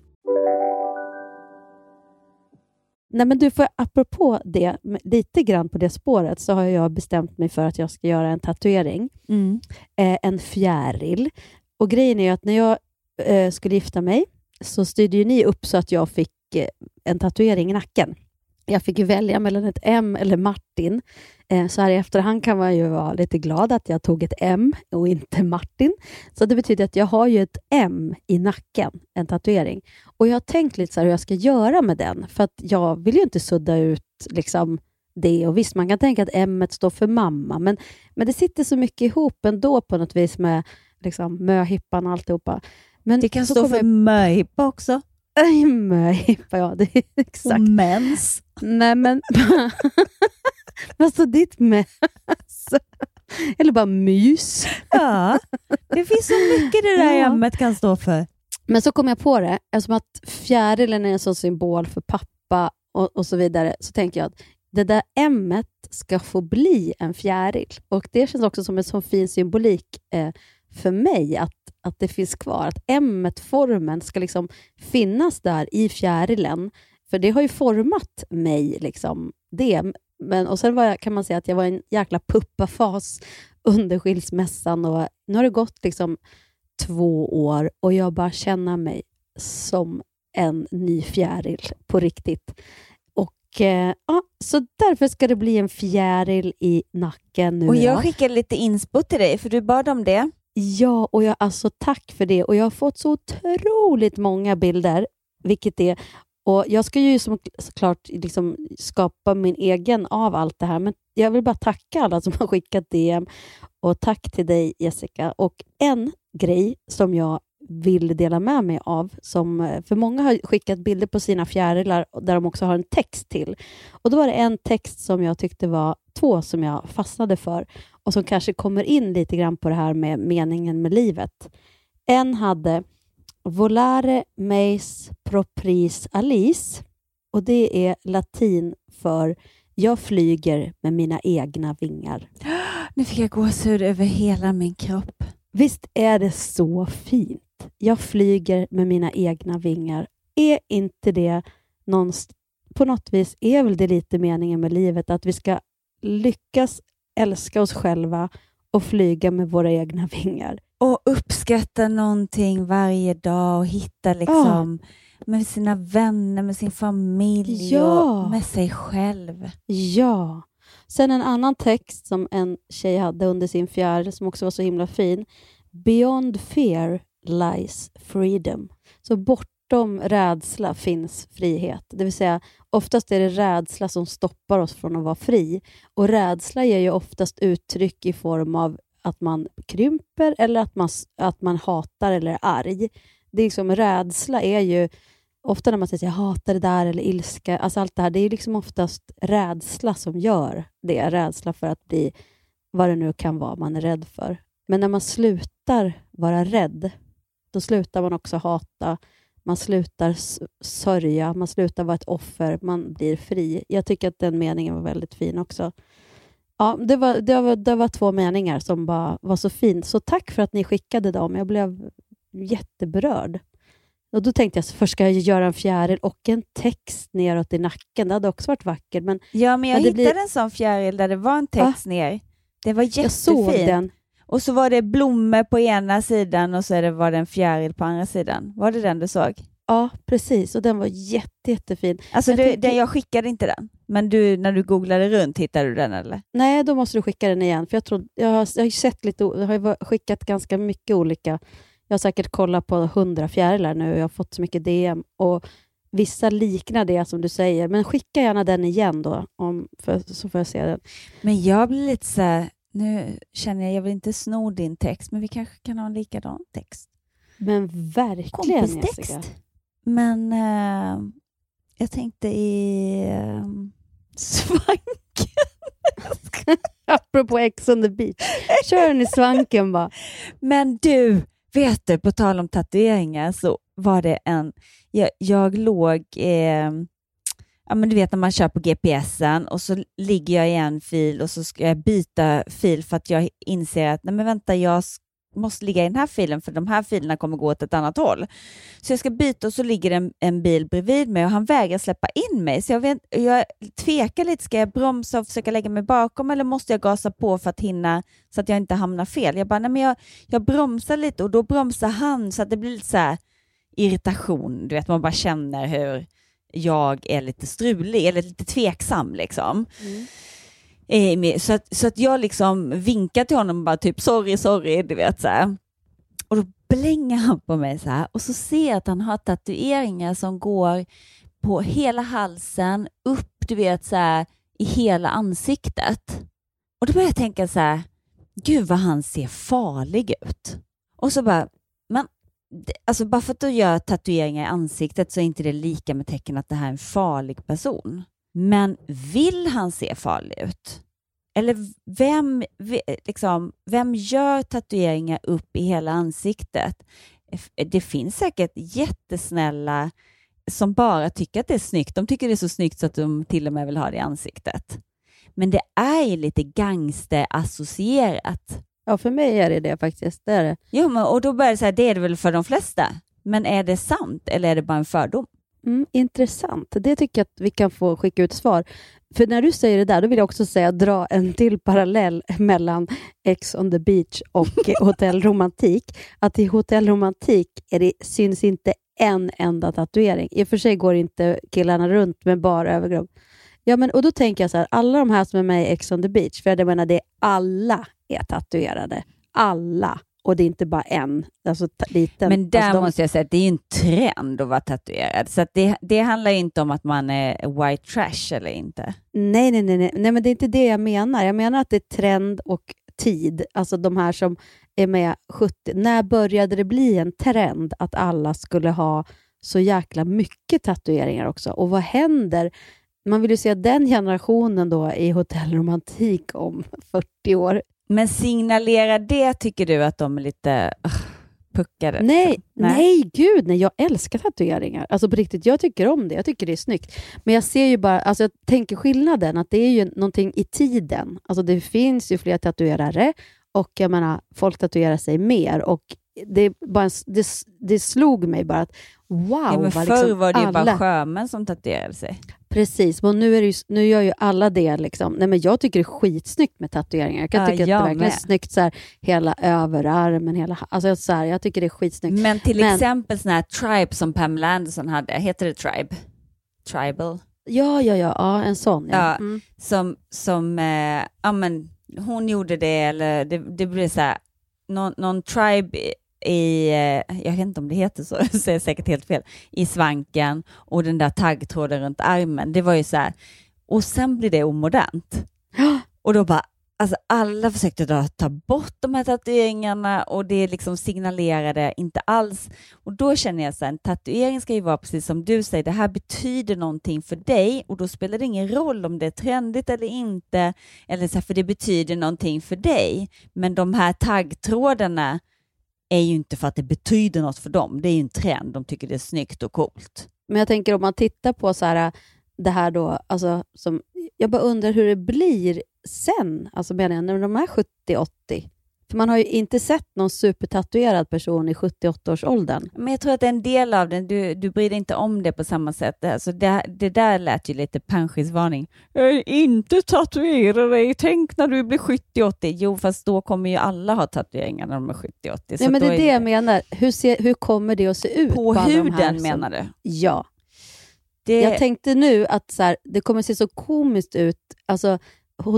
Nej, men du får apropå det, lite grann på det spåret, så har jag bestämt mig för att jag ska göra en tatuering. Mm. Eh, en fjäril. Och grejen är att när jag eh, skulle gifta mig så styrde ni upp så att jag fick eh, en tatuering i nacken. Jag fick välja mellan ett M eller Martin. Eh, så här i efterhand kan man ju vara lite glad att jag tog ett M och inte Martin. Så det betyder att jag har ju ett M i nacken, en tatuering. Och jag har tänkt lite så hur jag ska göra med den, för att jag vill ju inte sudda ut liksom det. Och Visst, man kan tänka att M står för mamma, men, men det sitter så mycket ihop ändå på något vis med liksom, möhippan och alltihopa. Men Det kan stå för jag- möhippa också. Möhippa, ja. Det är exakt. Och mens. Nej, men... Står ditt med? Eller bara mys? Ja, det finns så mycket det där Ja. ämnet kan stå för. Men så kom jag på det, eftersom att fjärilen är en sån symbol för pappa och, och så vidare, så tänker jag att det där m ska få bli en fjäril. Och Det känns också som en sån fin symbolik eh, för mig, att, att det finns kvar. Att m formen ska liksom finnas där i fjärilen. För det har ju format mig, liksom, det. Men, och Sen jag, kan man säga att jag var i en jäkla puppafas under skilsmässan. Och nu har det gått liksom två år och jag bara känner mig som en ny fjäril på riktigt. Och eh, ja, Så därför ska det bli en fjäril i nacken nu. Och jag skickade lite inspo till dig, för du bad om det. Ja, och jag, alltså tack för det. Och Jag har fått så otroligt många bilder, vilket är och Jag ska ju som, såklart liksom skapa min egen av allt det här, men jag vill bara tacka alla som har skickat DM och tack till dig Jessica. Och En grej som jag vill dela med mig av. Som, eh, för många har skickat bilder på sina fjärilar där de också har en text till. Och Då var det en text som jag tyckte var, två som jag fastnade för och som kanske kommer in lite grann på det här med meningen med livet. En hade Volare meis propris alice och det är latin för jag flyger med mina egna vingar. Nu fick jag gåshud över hela min kropp. Visst är det så fint? Jag flyger med mina egna vingar. Är inte det någonstans, på något vis är väl det lite meningen med livet, att vi ska lyckas älska oss själva och flyga med våra egna vingar. Och uppskatta någonting varje dag och hitta liksom med sina vänner, med sin familj Ja. och med sig själv. Ja. Sen en annan text som en tjej hade under sin fjärde som också var så himla fin. Beyond fear lies freedom. Så bortom rädsla finns frihet. Det vill säga, oftast är det rädsla som stoppar oss från att vara fri. Och rädsla ger ju oftast uttryck i form av att man krymper eller att man, att man hatar eller är arg. Det är liksom, rädsla är ju ofta när man säger att jag hatar det där eller ilska, alltså allt det här, det är liksom oftast rädsla som gör det. Rädsla för att bli vad det nu kan vara man är rädd för. Men när man slutar vara rädd, då slutar man också hata, man slutar sörja, man slutar vara ett offer, man blir fri. Jag tycker att den meningen var väldigt fin också. Ja, det var, det var, det var två meningar som bara var så fint. Så tack för att ni skickade dem. Jag blev jätteberörd. Och Då tänkte jag, så först ska jag göra en fjäril och en text neråt i nacken. Det hade också varit vackert. Men, Ja, men jag hittade blir- en sån fjäril där det var en text ner. Det var jättefint. Jag såg den. Och så var det blommor på ena sidan och så var det en fjäril på andra sidan. Var det den du såg? Ja, precis. Och den var jätte, jättefin. Alltså Jag du, tänker- den, jag skickade inte den, men du, när du googlade runt hittade du den eller? Nej, då måste du skicka den igen. För Jag, tror, jag, har, jag har sett lite, jag har skickat ganska mycket olika. Jag har säkert kollat på hundra fjärilar nu och jag har fått så mycket DM. Och Vissa liknar det som du säger, men skicka gärna den igen då, om, för, så får jag se den. Men jag blir lite så här, nu känner jag, jag vill inte sno din text, men vi kanske kan ha en likadan text. Men verkligen Kompistext. Jessica. Men eh, jag tänkte i eh, svanken. Apropå Ex on the beach. Kör den i svanken bara. Men du, vet du, på tal om tatueringar så var det en... Jag, jag låg... Eh, ja, men du vet när man kör på GPSen och så ligger jag i en fil och så ska jag byta fil för att jag inser att nej men vänta, jag måste ligga i den här filen för de här filerna kommer gå åt ett annat håll. Så jag ska byta och så ligger en, en bil bredvid mig och han vägrar släppa in mig. Så jag, vet, jag tvekar lite, ska jag bromsa och försöka lägga mig bakom eller måste jag gasa på för att hinna så att jag inte hamnar fel? Jag bara, nej men jag, jag bromsar lite och då bromsar han så att det blir lite så här irritation. Du vet, man bara känner hur jag är lite strulig eller lite tveksam liksom. Eh, med- Så att, så att jag liksom vinkar till honom och bara typ sorry, sorry, du vet så här. Och då blänger han på mig så här och så ser jag att han har tatueringar som går på hela halsen, upp du vet så här i hela ansiktet. Och då börjar jag tänka så här, gud vad han ser farlig ut. Och så bara, alltså bara för att du gör tatueringar i ansiktet så är inte det lika med tecken att det här är en farlig person. Men vill han se farlig ut? Eller vem, liksom, vem gör tatueringar upp i hela ansiktet? Det finns säkert jättesnälla som bara tycker att det är snyggt. De tycker det är så snyggt så att de till och med vill ha det i ansiktet. Men det är ju lite gangsterassocierat. Ja, för mig är det det faktiskt. Det är det. Ja, men, och då börjar det så här, det är det väl för de flesta. Men är det sant eller är det bara en fördom? Mm, intressant. Det tycker jag att vi kan få skicka ut svar. För när du säger det där, då vill jag också säga dra en till parallell mellan Ex on the beach och Hotell Romantik. Att i Hotell Romantik är det, syns inte en enda tatuering. I och för sig går inte killarna runt med bara överkropp. Ja, men, och då tänker jag så här, alla de här som är med i Ex on the beach, för jag menar det är alla är tatuerade. Alla. Och det är inte bara en, alltså liten. Men där alltså, de- måste jag säga att det är en trend att vara tatuerad. Så det, det handlar inte om att man är white trash eller inte. Nej, nej, nej, nej, nej, men det är inte det jag menar. Jag menar att det är trend och tid. Alltså de här som är med 70. När började det bli en trend att alla skulle ha så jäkla mycket tatueringar också? Och vad händer? Man vill ju se den generationen då i hotellromantik om 40 år. Men signalerar det, tycker du, att de är lite uh, puckade? Nej, liksom? nej, gud nej. Jag älskar tatueringar. Alltså på riktigt, jag tycker om det. Jag tycker det är snyggt. Men jag ser ju bara, alltså jag tänker skillnaden, att det är ju någonting i tiden. Alltså det finns ju fler tatuerare och jag menar, folk tatuerar sig mer. Och det, bara, det, det slog mig bara att wow, Ja, men förr liksom var det ju alla... bara sjömän som tatuerade sig. Precis, men nu, är ju, nu gör ju alla det. Liksom. Nej, men jag tycker det är skitsnyggt med tatueringar. Jag kan Ja, tycka att det jag är verkligen med. snyggt, så här, hela överarmen, hela, alltså, så här, jag tycker det är skitsnyggt. Men till exempel sån här Tribe som Pamela Anderson hade, heter det Tribe? Tribal? Ja, ja, ja, ja en sån. Ja. Ja, Mm. som, som eh, ja, men hon gjorde det, eller det, det blev så här, någon, någon tribe i, eh, jag vet inte om det heter så, jag säger säkert helt fel, i svanken och den där taggtråden runt armen. Det var ju så här, och sen blir det omodernt. Och då bara, alltså alla försökte då ta bort de här tatueringarna och det liksom signalerade inte alls. Och då känner jag så här, en tatuering ska ju vara precis som du säger, det här betyder någonting för dig och då spelar det ingen roll om det är trendigt eller inte, eller så här, för det betyder någonting för dig. Men de här taggtrådarna är ju inte för att det betyder något för dem, det är ju en trend, de tycker det är snyggt och coolt. Men jag tänker om man tittar på så här, äh, det här då, alltså, som, jag bara undrar hur det blir sen, alltså menar jag, när de är 70-80. För man har ju inte sett någon supertatuerad person i 78-årsåldern. Men jag tror att en del av den, du, du bryr dig inte om det på samma sätt. Alltså det, det där lät ju lite panschisvarning. "Eh, Inte tatuera dig, tänk när du blir 70-80. Jo, fast då kommer ju alla ha tatueringar när de är 70-80. Nej, men det är det jag menar. Hur, ser, hur kommer det att se ut? På här huden som- menar du? Ja. Det- Jag tänkte nu att så här, det kommer se så komiskt ut. Alltså,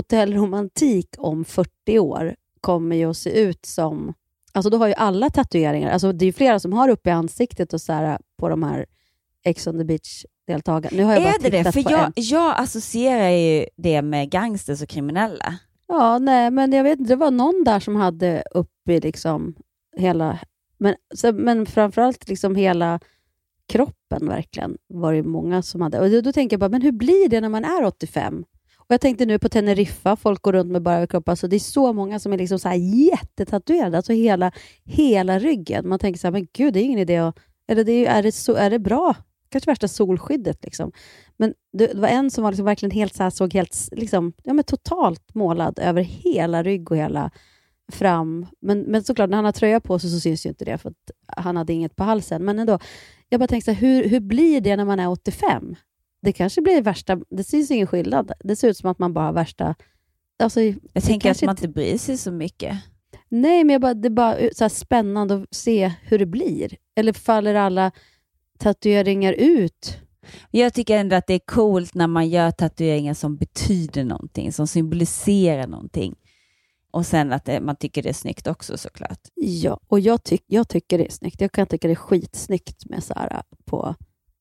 hotellromantik om 40 år kommer ju att se ut som... Alltså då har ju alla tatueringar. Alltså det är ju flera som har uppe i ansiktet och så här, på de här Ex on the beach-deltagarna. Nu har jag bara Är det det? tittat För på jag, en. jag associerar ju det med gangsters och kriminella. Ja, nej, men jag vet inte. Det var någon där som hade uppe liksom hela... Men, så, men framförallt liksom hela kroppen verkligen var det många som hade. Och då, då tänker jag bara, men hur blir det när man är 85? Och Jag tänkte nu på Teneriffa, folk går runt med bara överkropp. Alltså det är så många som är liksom så här jättetatuerade, alltså hela, hela ryggen. Man tänker så här, men gud, det är ingen idé att... Eller det är, är, det så, är det bra? Kanske värsta solskyddet. Liksom. Men det, det var en som var liksom verkligen helt så här, såg helt liksom, ja, men totalt målad över hela rygg och hela fram. Men, men såklart, när han har tröja på sig så syns ju inte det, för att han hade inget på halsen. Men ändå, jag bara tänkte, så här, hur, hur blir det när man är 85? Det kanske blir värsta... Det syns ingen skillnad. Det ser ut som att man bara har värsta... Alltså, Jag tänker att man inte bryr sig så mycket. Nej, men jag bara, det är bara så spännande att se hur det blir. Eller faller alla tatueringar ut? Jag tycker ändå att det är coolt när man gör tatueringar som betyder någonting, som symboliserar någonting. Och sen att det, man tycker det är snyggt också såklart. Ja, och jag, tyck, jag tycker det är snyggt. Jag kan tycka det är skitsnyggt med så här på...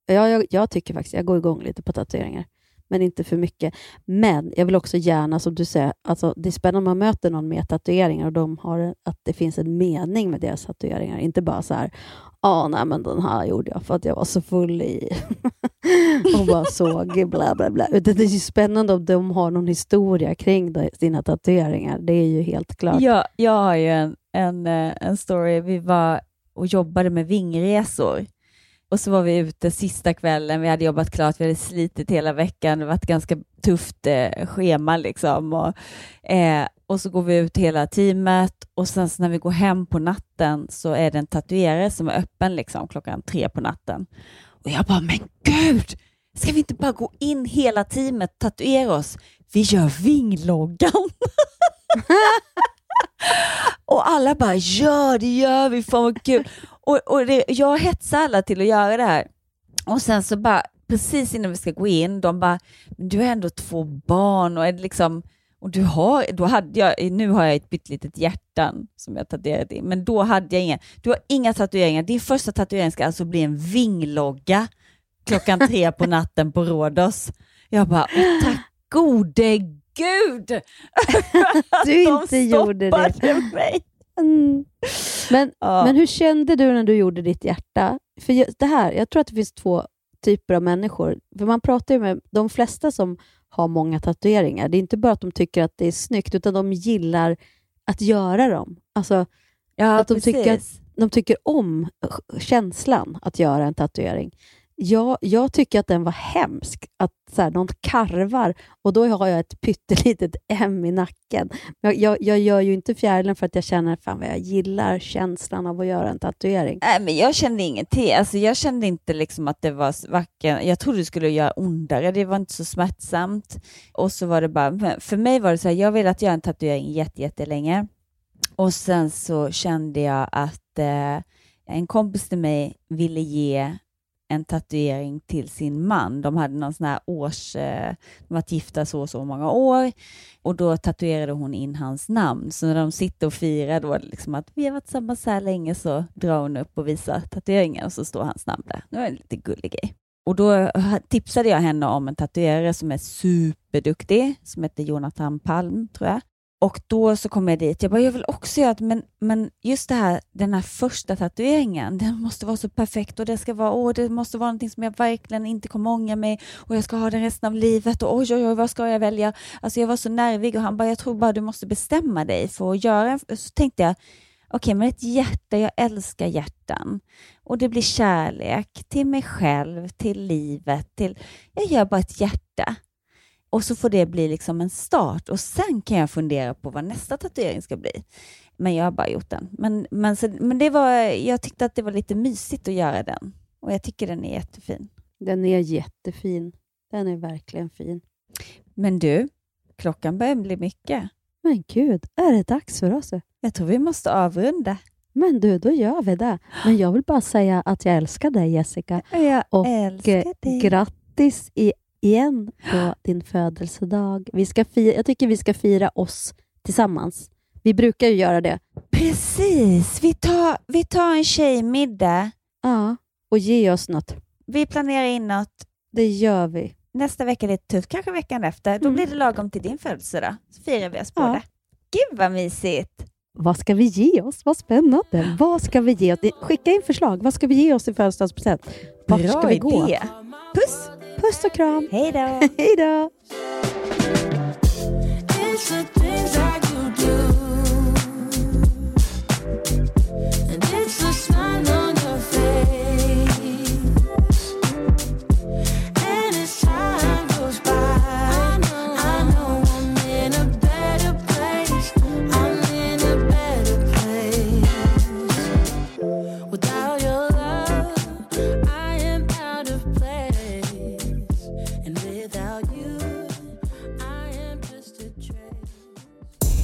Ja, jag, jag tycker faktiskt, jag går igång lite på tatueringar, men inte för mycket. Men jag vill också gärna, som du säger, alltså, det är spännande om man möter någon med tatueringar och de har att det finns en mening med deras tatueringar. Inte bara så här, ja, nej, men den här gjorde jag för att jag var så full i och bara såg bla bla bla. Utan det är ju spännande om de har någon historia kring sina tatueringar. Det är ju helt klart. Ja, jag har ju en, en, eh, en story. Vi var och jobbade med vingresor. Och så var vi ute sista kvällen. Vi hade jobbat klart, vi hade slitit hela veckan. Det var ett ganska tufft eh, schema. Liksom. Och, eh, och så går vi ut hela teamet och sen så när vi går hem på natten så är det en tatuerare som är öppen liksom, klockan tre på natten. Och jag bara, men gud! Ska vi inte bara gå in hela teamet, tatuera oss? Vi gör vingloggan. och alla bara, ja det gör vi, fan vad kul. Och, och det, jag hetsar alla till att göra det här. Och sen så bara, precis innan vi ska gå in, de bara, du har ändå två barn och är liksom, och du har, då hade jag, nu har jag ett pyttelitet hjärtan som jag tatuerat in, men då hade jag inga, du har inga tatueringar. Din första tatuering ska alltså bli en vinglogga klockan tre på natten på Rhodos. Jag bara, åh, tack gode gud! Du De inte gjorde det. mig. Mm. Men, men hur kände du när du gjorde ditt hjärta? För det här, jag tror att det finns två typer av människor. För Man pratar ju med de flesta som har många tatueringar. Det är inte bara att de tycker att det är snyggt, utan de gillar att göra dem. Alltså, Ja, att de tycker, precis. de tycker om känslan att göra en tatuering. Jag, jag tycker att den var hemsk. Att så här, någon karvar och då har jag ett pyttelitet M i nacken. Jag, jag, jag gör ju inte fjärilen för att jag känner fan vad jag gillar känslan av att göra en tatuering. Nej, men jag kände ingenting. Alltså, jag kände inte liksom att det var varken... Jag trodde det skulle göra ondare, det var inte så smärtsamt. Och så var det bara... För mig var det så här, jag ville att göra en tatuering jätte, jättelänge. Och sen så kände jag att eh, en kompis till mig ville ge en tatuering till sin man. De hade någon sån här års... Eh, de varit gifta så och så många år och då tatuerade hon in hans namn. Så när de sitter och firar då liksom att vi har varit tillsammans så här länge så drar hon upp och visar tatueringen och så står hans namn där. Det var en lite gullig grej. Och då eh, tipsade jag henne om en tatuerare som är superduktig, som heter Jonathan Palm, tror jag. Och då så kom jag dit. Jag bara, jag vill också göra det, men, men just det här, den här första tatueringen, den måste vara så perfekt och det ska vara, åh, det måste vara någonting som jag verkligen inte kommer ångra mig och jag ska ha den resten av livet och oj, oj, oj, vad ska jag välja? Alltså jag var så nervig och han bara, jag tror bara du måste bestämma dig för att göra en... Så tänkte jag, okej, men ett hjärta, jag älskar hjärtan. Och det blir kärlek till mig själv, till livet, till... Jag gör bara ett hjärta. Och så får det bli liksom en start och sen kan jag fundera på vad nästa tatuering ska bli. Men jag har bara gjort den. Men, men, så, men det var, jag tyckte att det var lite mysigt att göra den och jag tycker den är jättefin. Den är jättefin. Den är verkligen fin. Men du, klockan börjar bli mycket. Men gud, är det dags för oss? Jag tror vi måste avrunda. Men du, då gör vi det. Men jag vill bara säga att jag älskar dig Jessica. Jag och älskar eh, dig. grattis i, igen på din födelsedag. Vi ska fira, jag tycker vi ska fira oss tillsammans. Vi brukar ju göra det. Precis, vi tar, vi tar en tjejmiddag. Ja, och ge oss något. Vi planerar in något. Det gör vi. Nästa vecka är lite tufft, kanske veckan efter. Då blir det lagom till din födelsedag. Så firar vi oss Ja. båda. Gud vad mysigt! Vad ska vi ge oss? Vad spännande. Vad ska vi ge oss? Skicka in förslag. Vad ska vi ge oss i födelsedagspresent? Vart Bra ska vi gå? idé. Puss! Puss och kram. Hej då! Hej då!